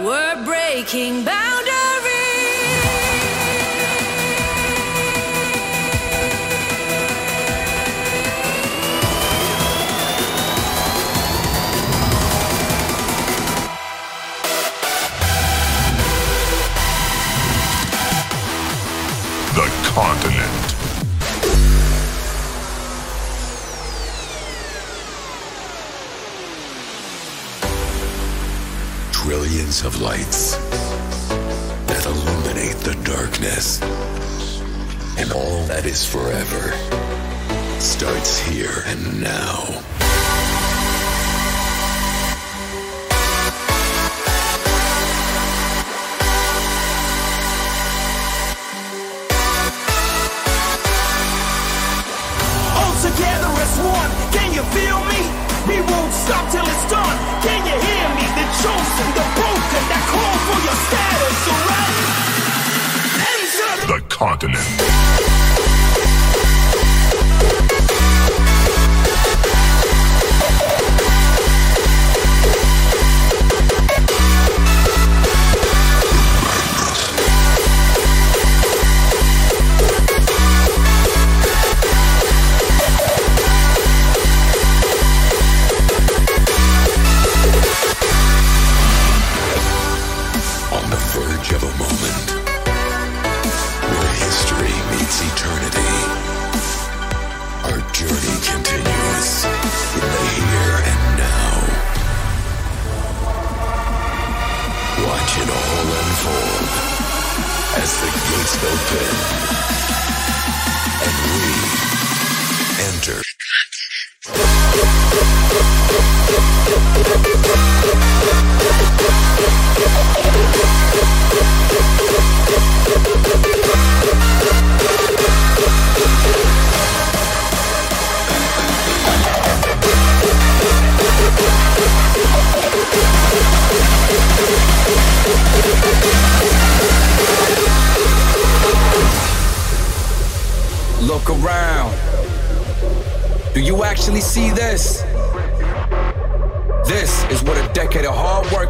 We're breaking boundaries. Qontinent. Of lights that illuminate the darkness. And all that is forever starts here and now.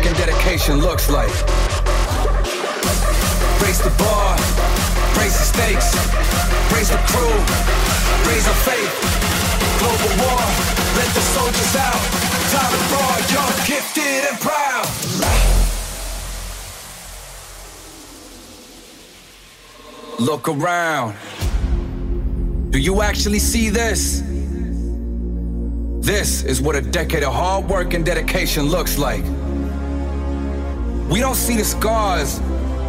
And dedication looks like. Raise the bar, raise the stakes, raise the crew, raise our faith. Global war, let the soldiers out. Time to broad, young, gifted, and proud. Look around. Do you actually see this? This is what a decade of hard work and dedication looks like. We don't see the scars,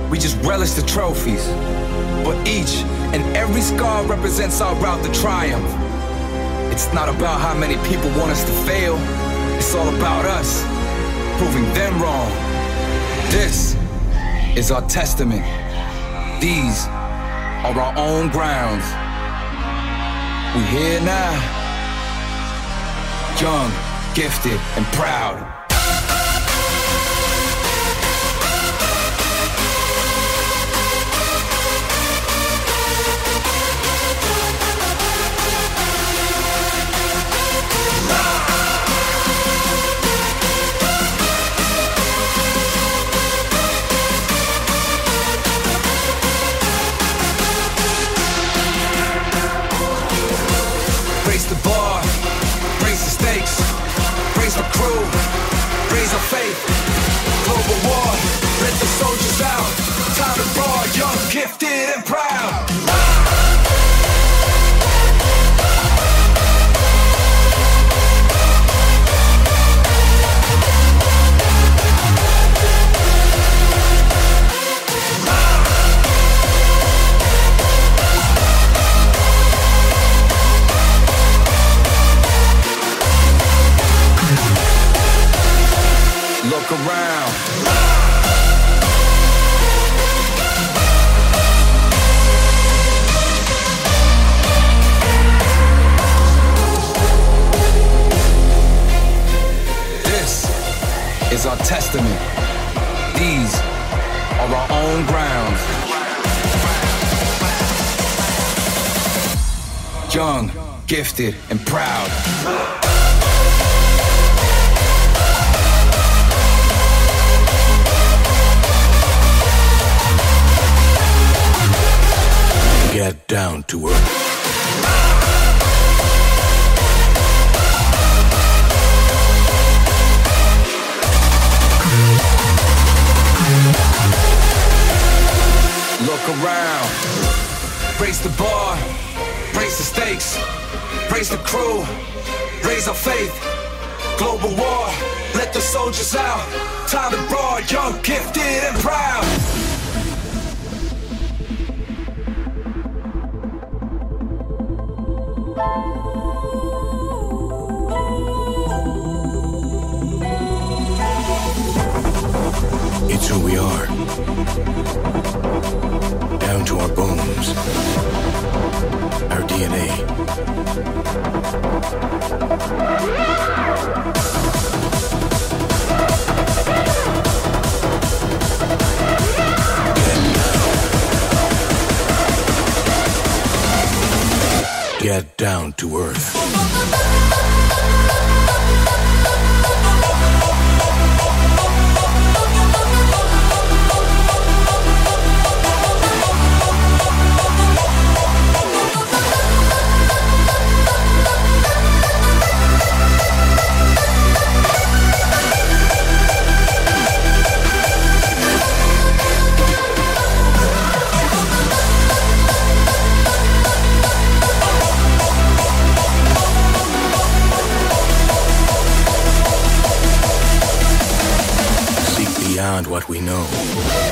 we just relish the trophies. But each and every scar represents our route to triumph. It's not about how many people want us to fail, it's all about us proving them wrong. This is our testament. These are our own grounds. We're here now, young, gifted, and proud. Soldiers out. Time to broad, young, gifted, and proud. Look around. This is our testament. These are our own grounds. Young, gifted, and proud. down to earth. Look around, raise the bar, raise the stakes, raise the crew, raise our faith. Global war, let the soldiers out. Time to roar, young, gifted, and proud. Who we are. Down to our bones. Our DNA. Get down to earth. what we know.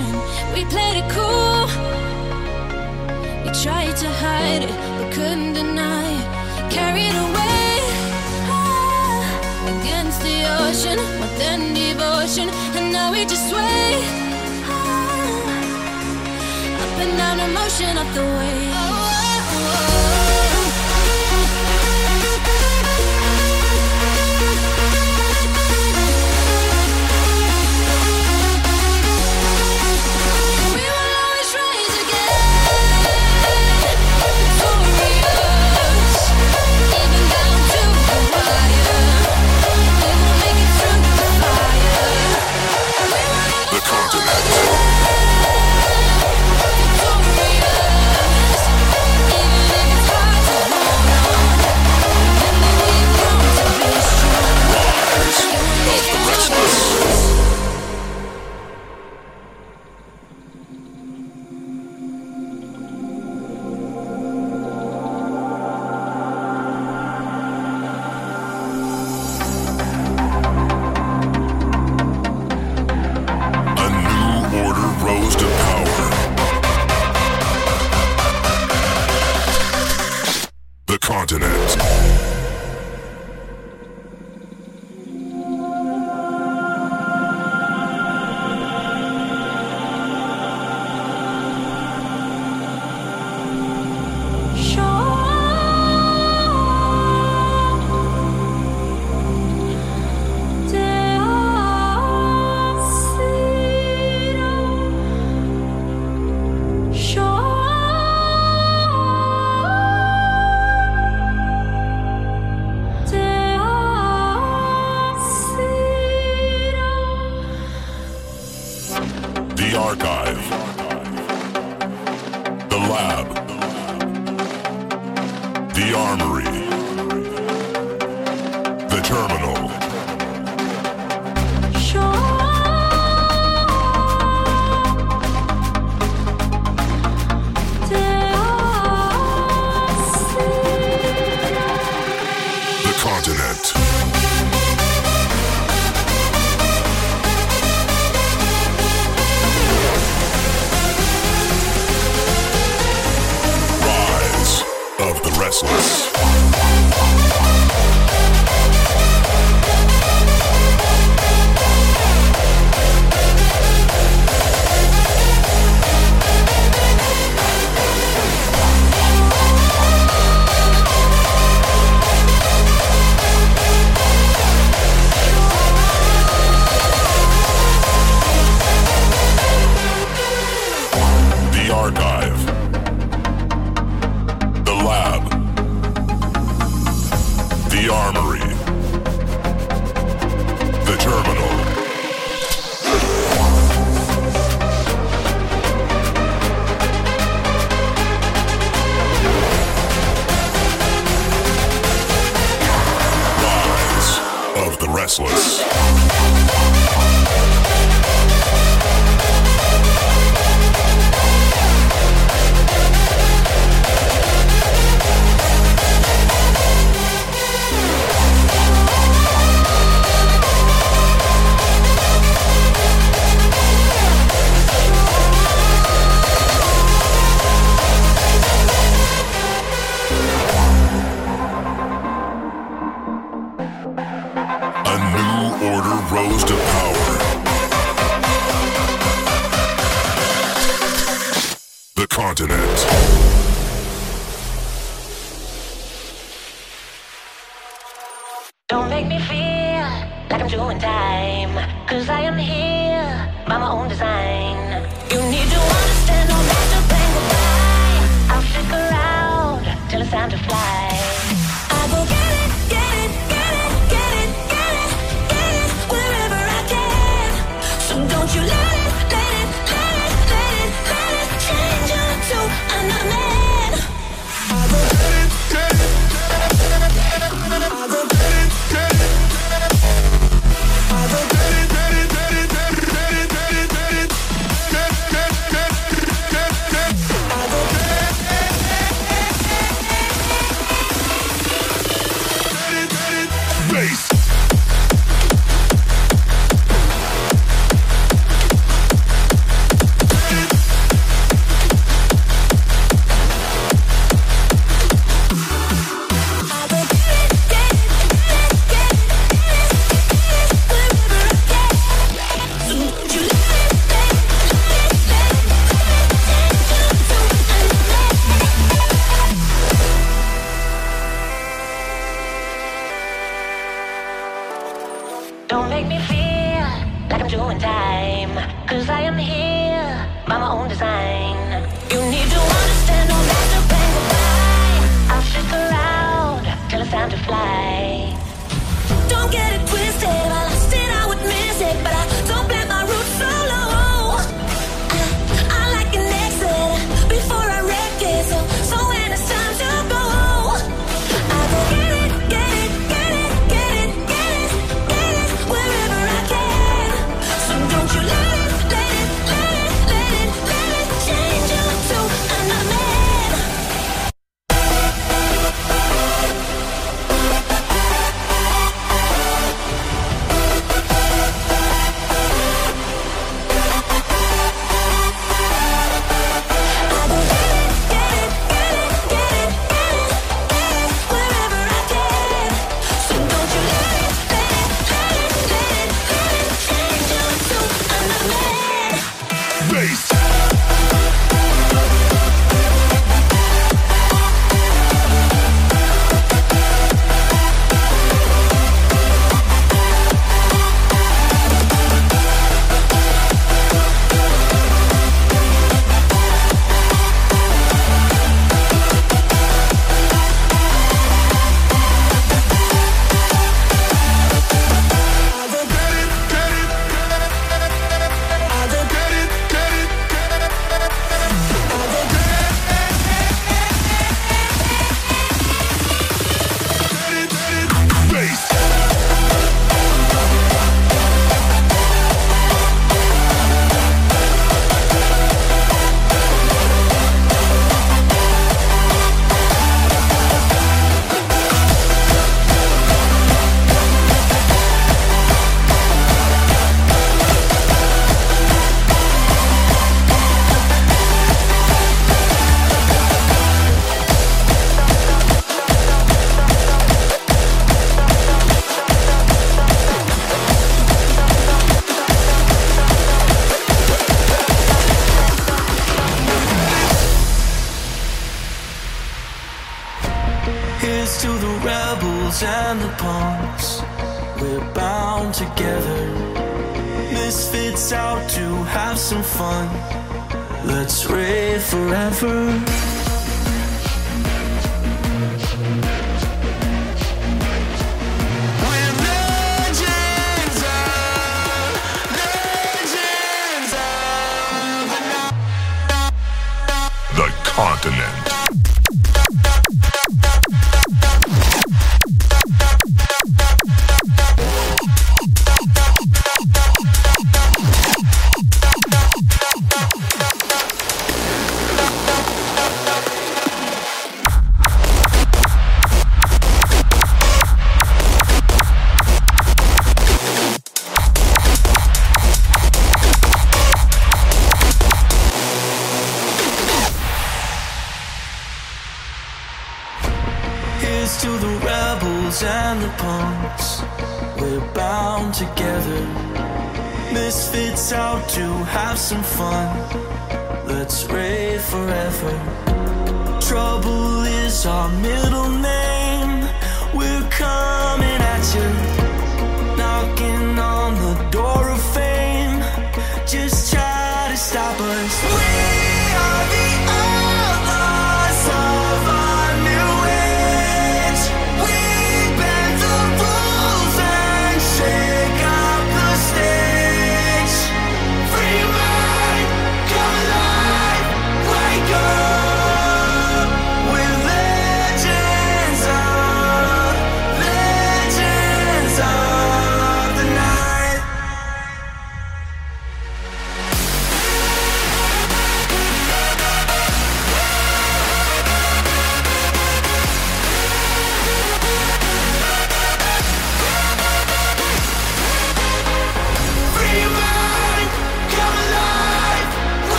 ocean. We played it cool. We tried to hide it, but couldn't deny it. Carried away ah, against the ocean, more than devotion, and now we just sway ah, up and down emotion of the waves.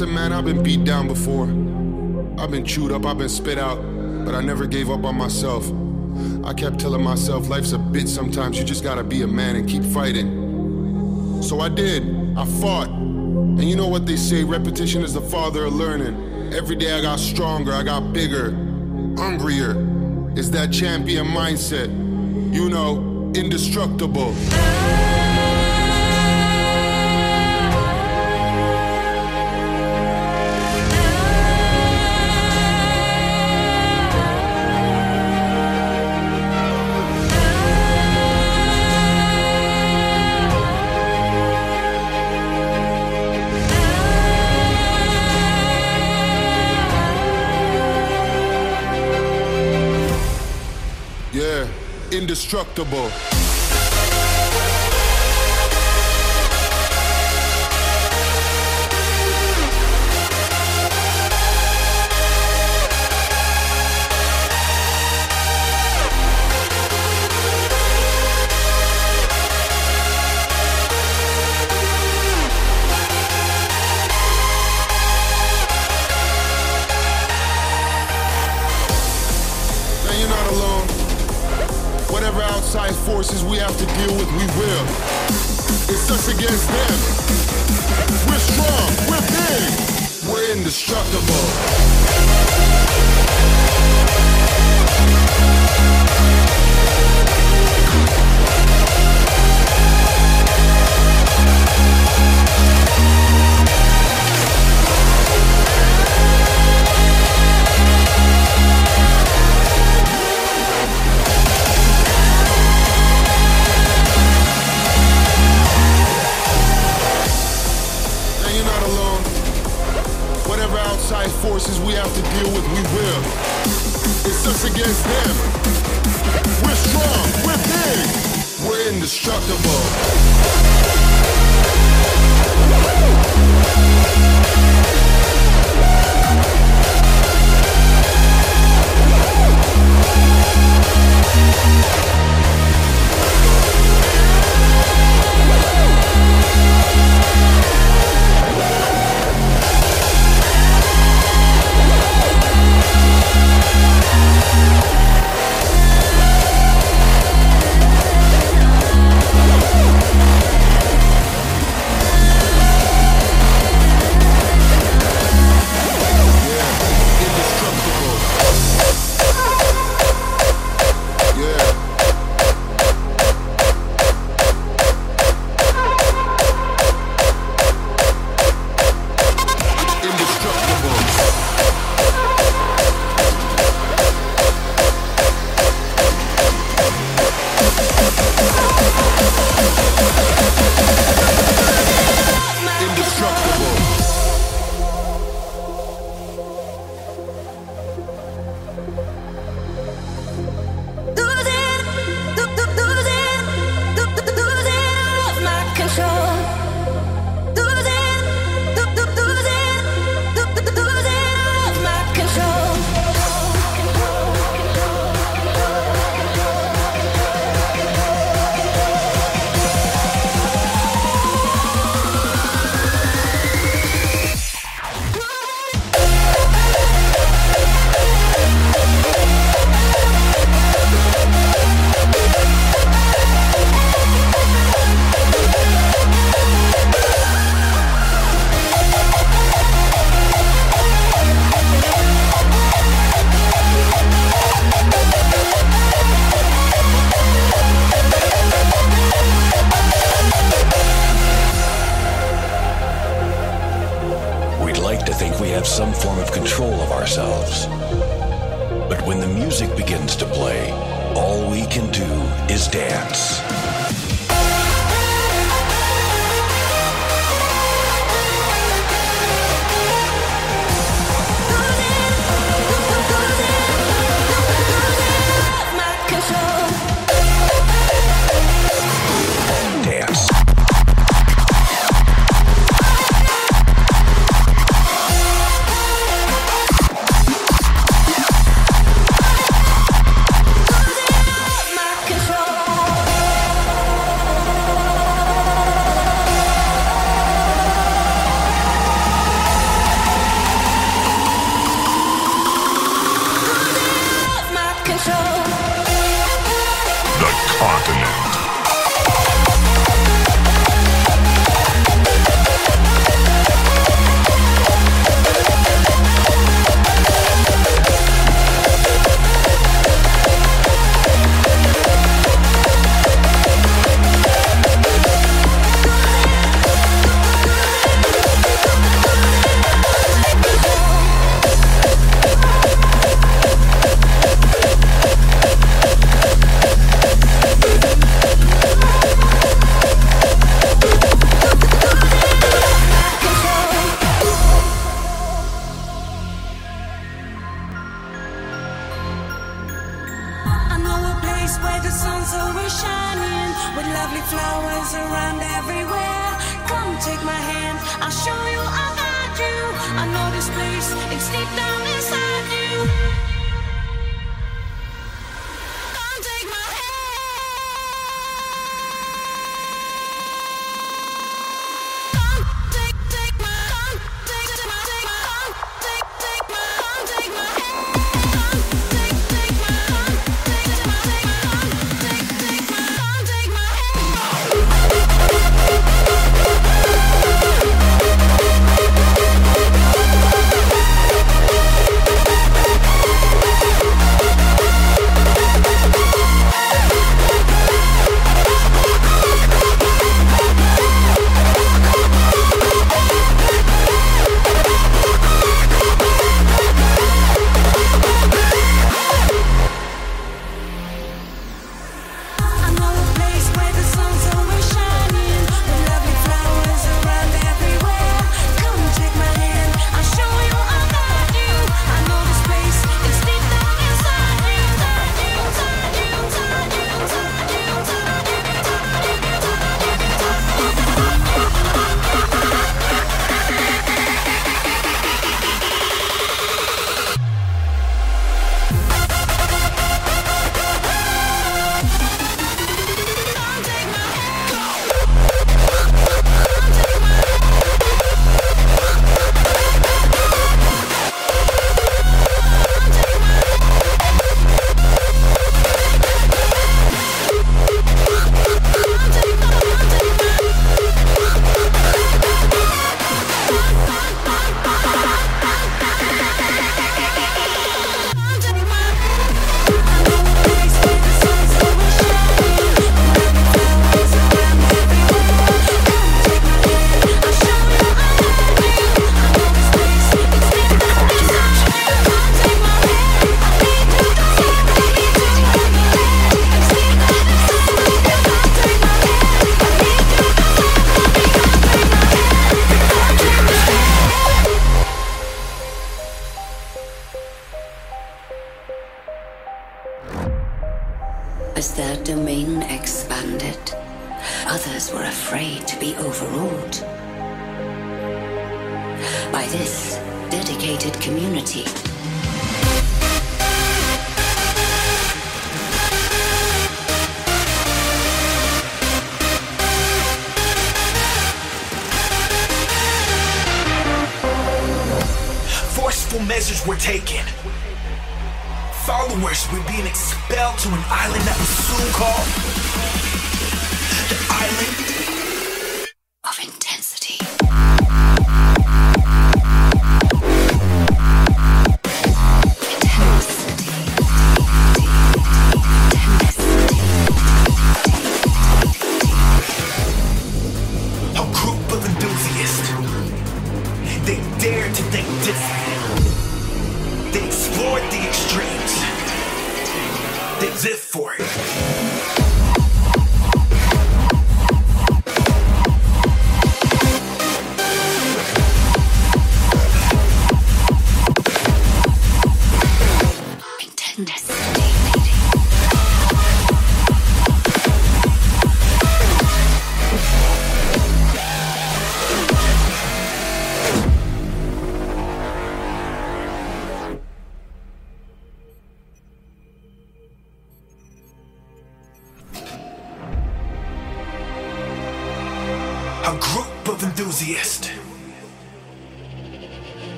Listen, man, I've been beat down before. I've been chewed up, I've been spit out, but I never gave up on myself. I kept telling myself life's a bitch sometimes, you just gotta be a man and keep fighting. So I did, I fought. And you know what they say repetition is the father of learning. Every day I got stronger, I got bigger, hungrier. It's that champion mindset, you know, indestructible. Indestructible.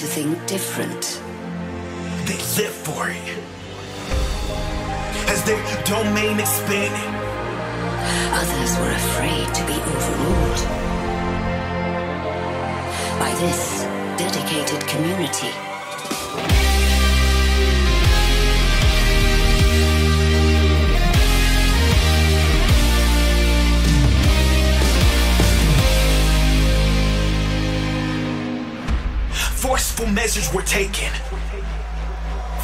to think different. They live for it. As their domain expanded, others were afraid to be overruled by this dedicated community. Forceful measures were taken.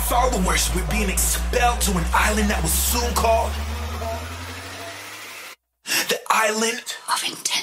Followers were being expelled to an island that was soon called the Island of Intent.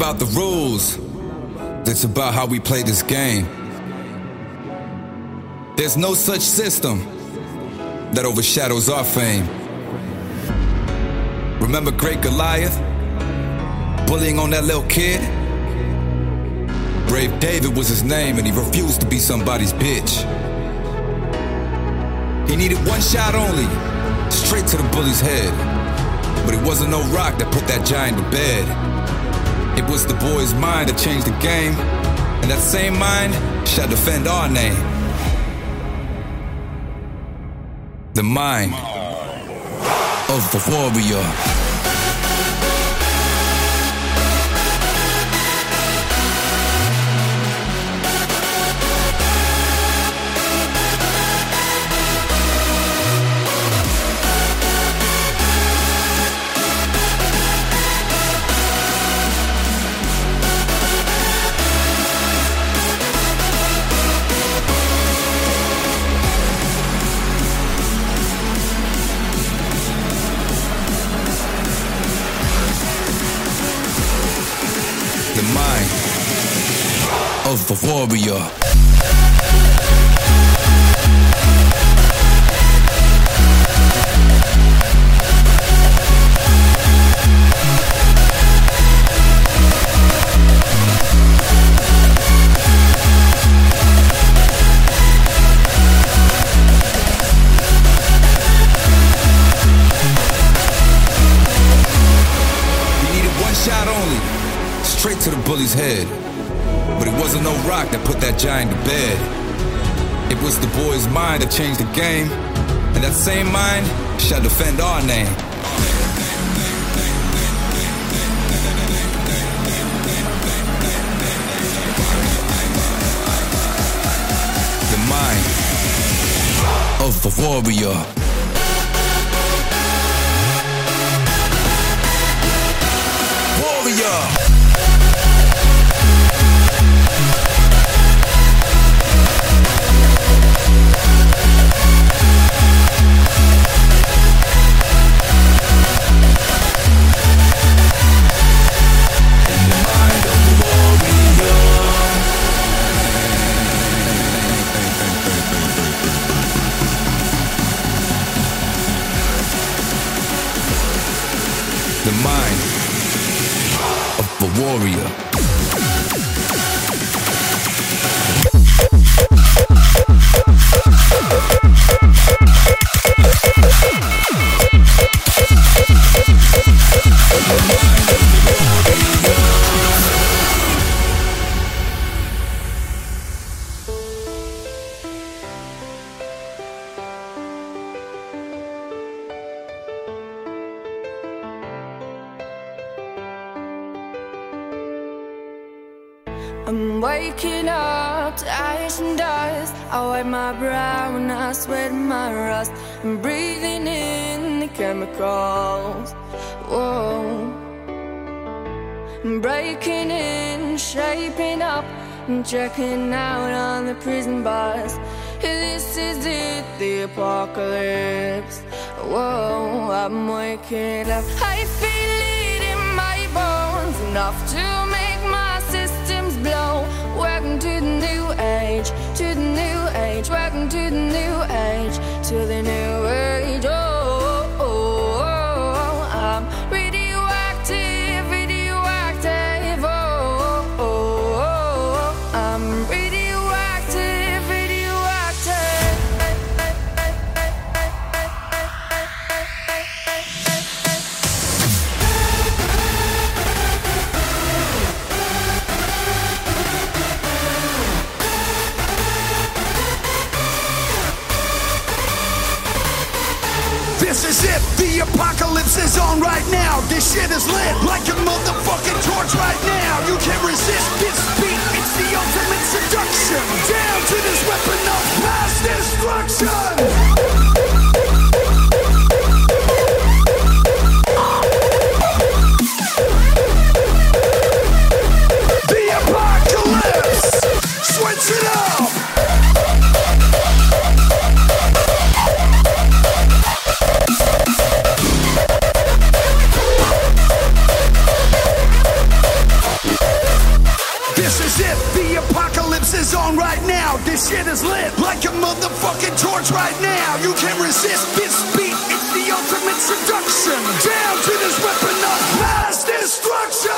About the rules, it's about how we play this game. There's no such system that overshadows our fame. Remember Great Goliath? Bullying on that little kid? Brave David was his name, and he refused to be somebody's bitch. He needed one shot only, straight to the bully's head. But it wasn't no rock that put that giant to bed. It was the boy's mind that changed the game, and that same mind shall defend our name. The mind of the warrior. Of the warrior. Straight to the bully's head. Wasn't no rock that put that giant to bed. It was the boy's mind that changed the game, and that same mind shall defend our name. The mind of the warrior. Warrior. Checking out on the prison bus. This is it, the apocalypse. Whoa, I'm waking up. I feel it in my bones, enough to make my systems blow. Welcome to the new age, to the new age. Welcome to the new age, to the new apocalypse is on right now. This shit is lit like a motherfucking torch right now. You can't resist this beat, it's the ultimate seduction. Down to this weapon of mass destruction. A motherfucking torch right now. You can't resist this beat, it's the ultimate seduction. Down to this weapon of mass destruction.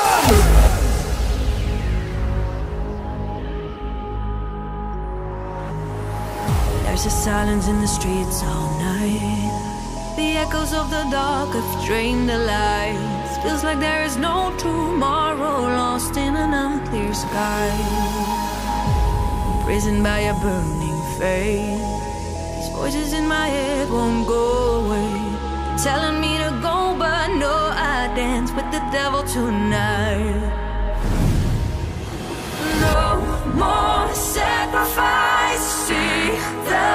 There's a silence in the streets all night. The echoes of the dark have drained the lights. Feels like there is no tomorrow, lost in an unclear sky. Imprisoned by a burning faith. Voices in my head won't go away. Telling me to go, but no, I dance with the devil tonight. No more sacrifice. See the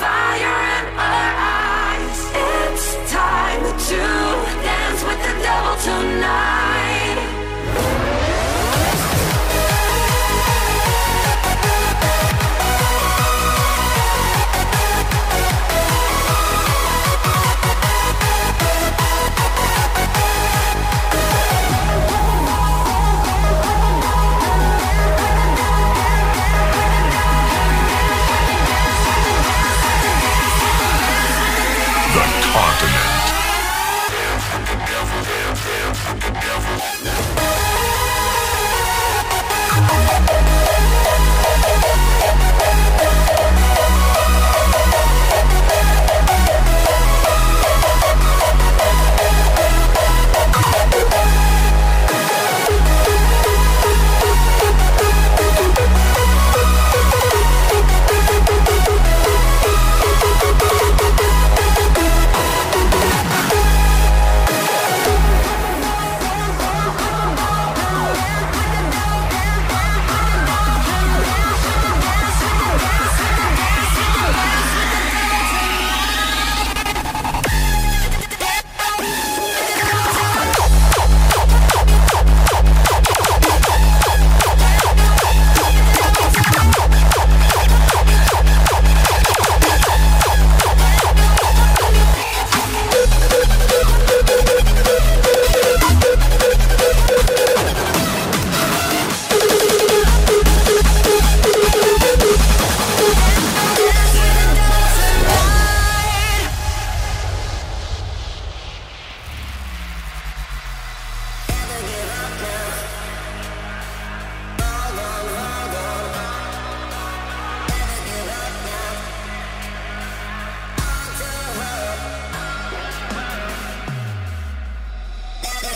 fire in our eyes. It's time to dance with the devil tonight.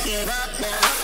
give up now.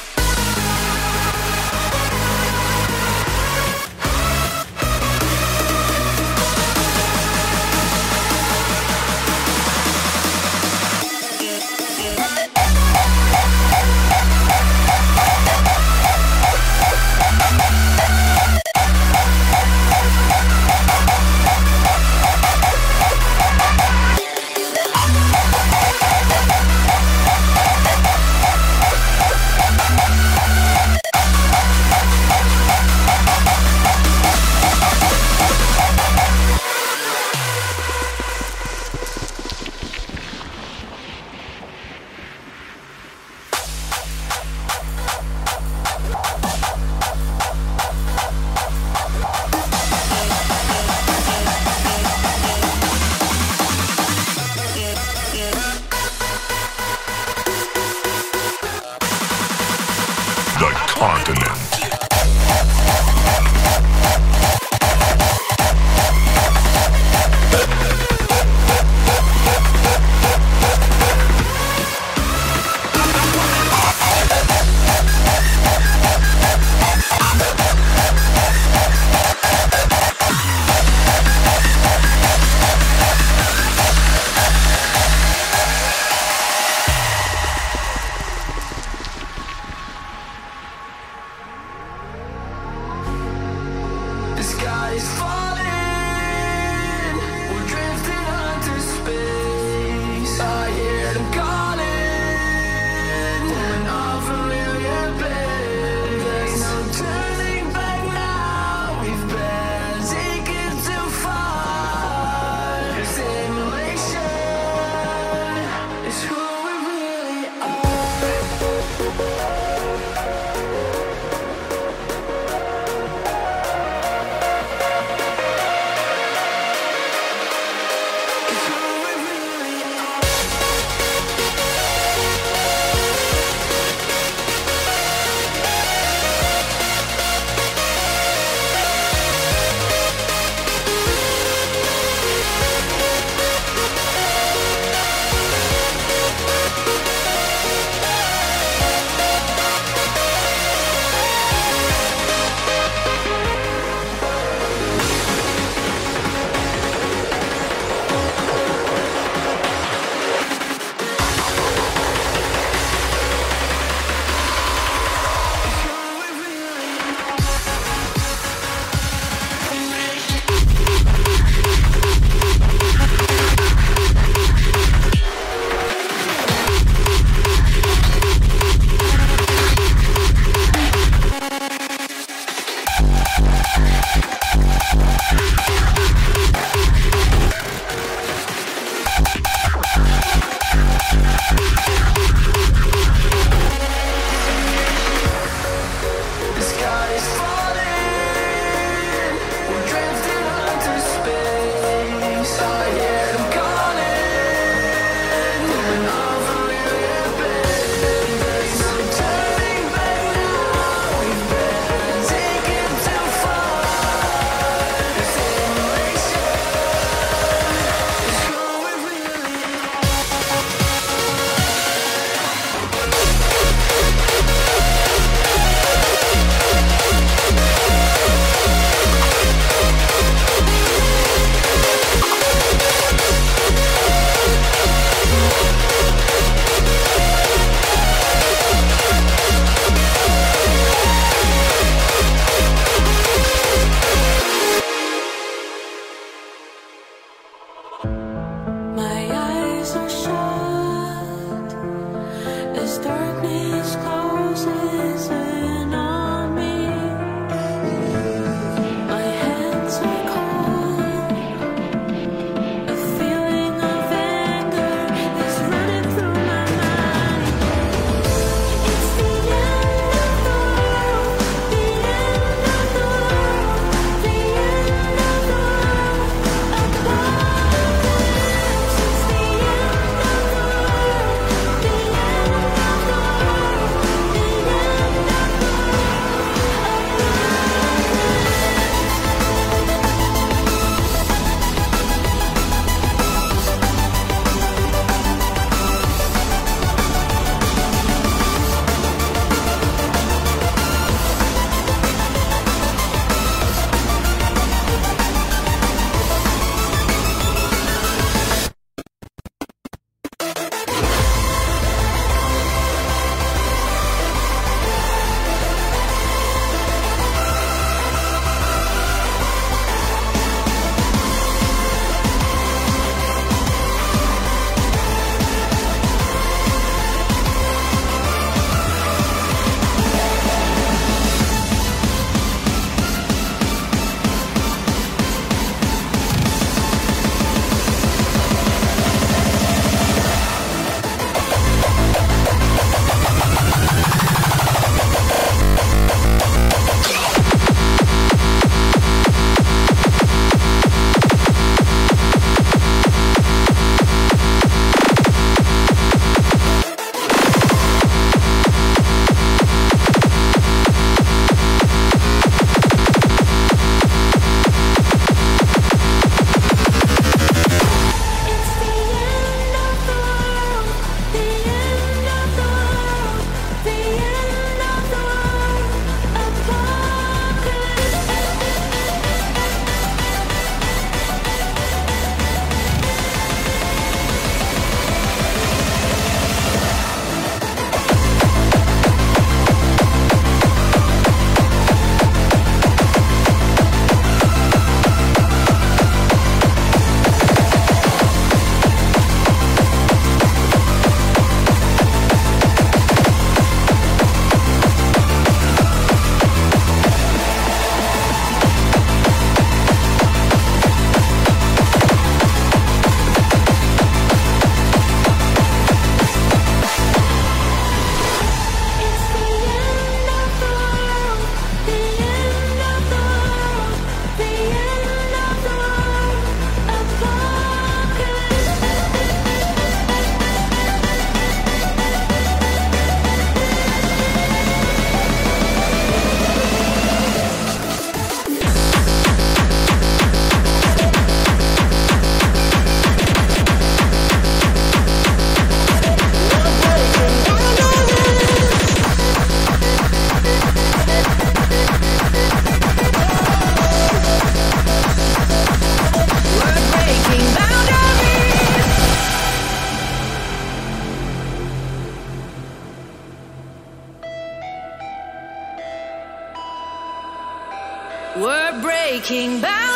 Breaking boundaries.